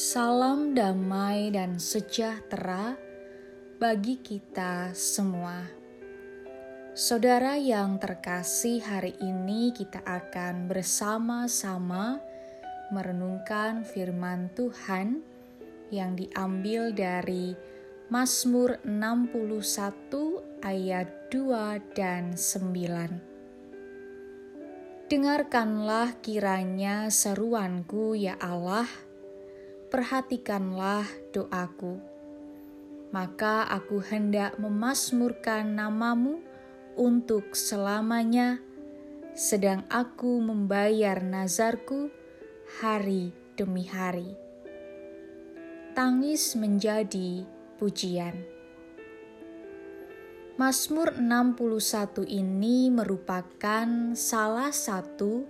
Salam damai dan sejahtera bagi kita semua. Saudara yang terkasih, hari ini kita akan bersama-sama merenungkan firman Tuhan yang diambil dari Mazmur 61 ayat 2 dan 9. Dengarkanlah kiranya seruanku ya Allah, perhatikanlah doaku. Maka aku hendak memasmurkan namamu untuk selamanya, sedang aku membayar nazarku hari demi hari. Tangis menjadi pujian. Mazmur 61 ini merupakan salah satu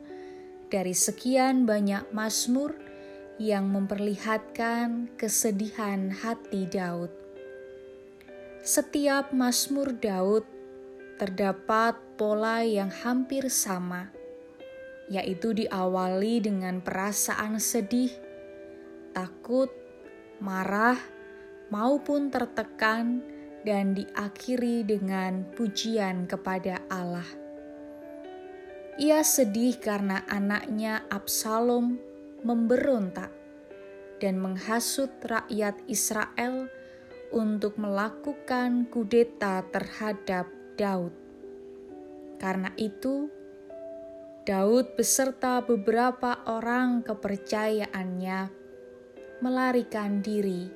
dari sekian banyak mazmur yang memperlihatkan kesedihan hati Daud. Setiap mazmur Daud terdapat pola yang hampir sama, yaitu diawali dengan perasaan sedih, takut, marah, maupun tertekan dan diakhiri dengan pujian kepada Allah. Ia sedih karena anaknya Absalom memberontak dan menghasut rakyat Israel untuk melakukan kudeta terhadap Daud. Karena itu, Daud beserta beberapa orang kepercayaannya melarikan diri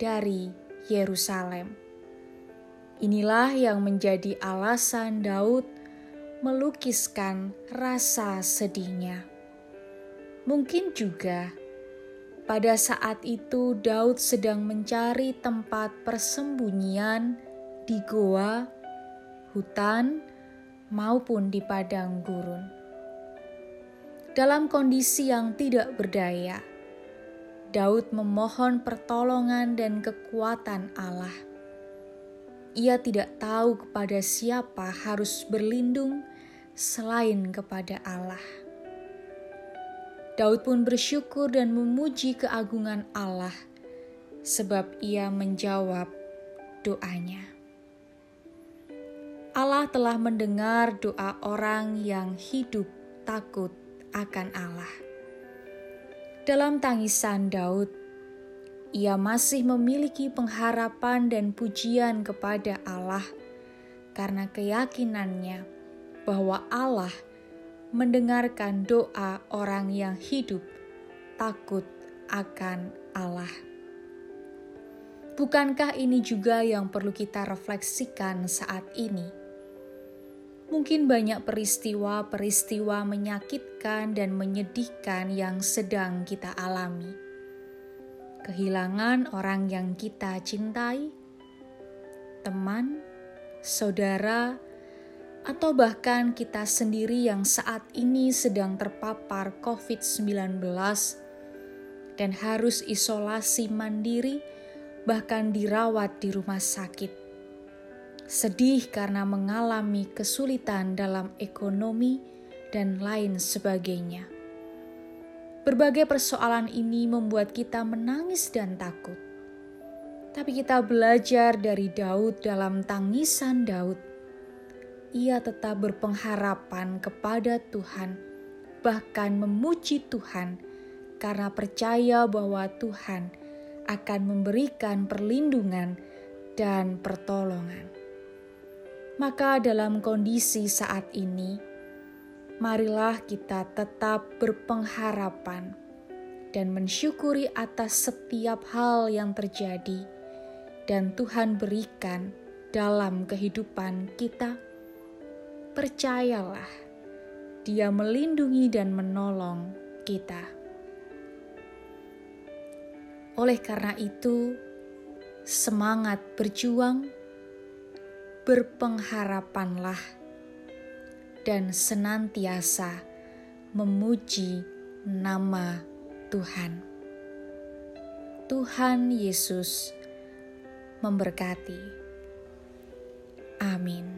dari Yerusalem. Inilah yang menjadi alasan Daud melukiskan rasa sedihnya. Mungkin juga pada saat itu Daud sedang mencari tempat persembunyian di goa, hutan, maupun di padang gurun. Dalam kondisi yang tidak berdaya, Daud memohon pertolongan dan kekuatan Allah. Ia tidak tahu kepada siapa harus berlindung selain kepada Allah. Daud pun bersyukur dan memuji keagungan Allah, sebab ia menjawab doanya. Allah telah mendengar doa orang yang hidup takut akan Allah. Dalam tangisan Daud, ia masih memiliki pengharapan dan pujian kepada Allah karena keyakinannya bahwa Allah mendengarkan doa orang yang hidup takut akan Allah. Bukankah ini juga yang perlu kita refleksikan saat ini? Mungkin banyak peristiwa-peristiwa menyakitkan dan menyedihkan yang sedang kita alami. Kehilangan orang yang kita cintai, teman, saudara, atau bahkan kita sendiri yang saat ini sedang terpapar COVID-19 dan harus isolasi mandiri, bahkan dirawat di rumah sakit sedih karena mengalami kesulitan dalam ekonomi, dan lain sebagainya. Berbagai persoalan ini membuat kita menangis dan takut. Tapi kita belajar dari Daud dalam tangisan Daud. Ia tetap berpengharapan kepada Tuhan, bahkan memuji Tuhan karena percaya bahwa Tuhan akan memberikan perlindungan dan pertolongan. Maka, dalam kondisi saat ini, marilah kita tetap berpengharapan dan mensyukuri atas setiap hal yang terjadi, dan Tuhan berikan dalam kehidupan kita. Percayalah, Dia melindungi dan menolong kita. Oleh karena itu, semangat berjuang berpengharapanlah dan senantiasa memuji nama Tuhan. Tuhan Yesus memberkati. Amin.